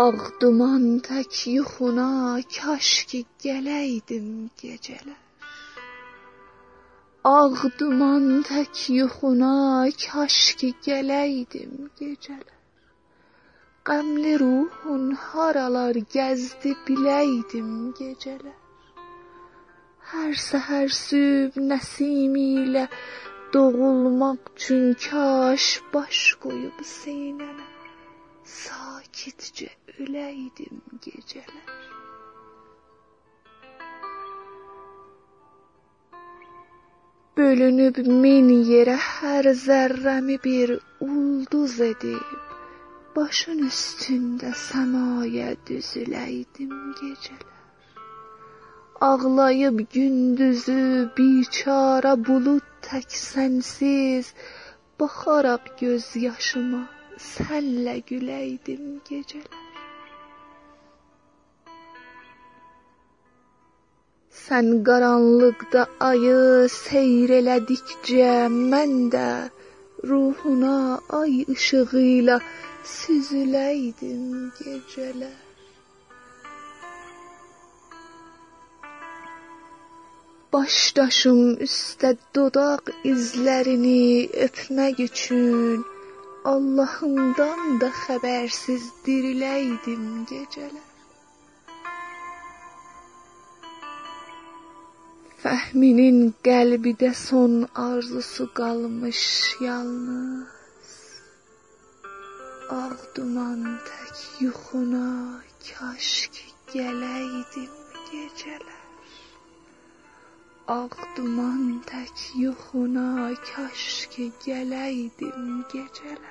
Ağ duman tək yuxuna kaş ki gələydim gecələr. Ağ duman tək yuxuna kaş ki gələydim gecələr. Qəmli ruhun haralar gəzdi biləydim gecələr. Hər səhər süb nəsimi ilə doğulmaq üçün kaş baş qoyub sinəmə sakitcə öləydim gecələr. Bölünüb min yerə hər zərrəmi bir ulduz edib, başın üstündə səmaya düzüləydim gecələr. Ağlayıb gündüzü biçara bulud tək sənsiz, baxaraq göz yaşıma sənlə güləydim gecələr. Sən qaranlıqda ayı seyr elədikcə mən də ruhuna ay işığı ilə süzüləydim gecələr. Başdaşım üstə dodaq izlərini öpmək üçün Allahımdan da xəbərsiz diriləydim gecələr. Fəhminin qəlbidə son arzusu qalmış yalnız Ağ duman tək yuxuna kaş ki gələydim. Ağ duman tək yuxuna kaş ki gələydim gecələr.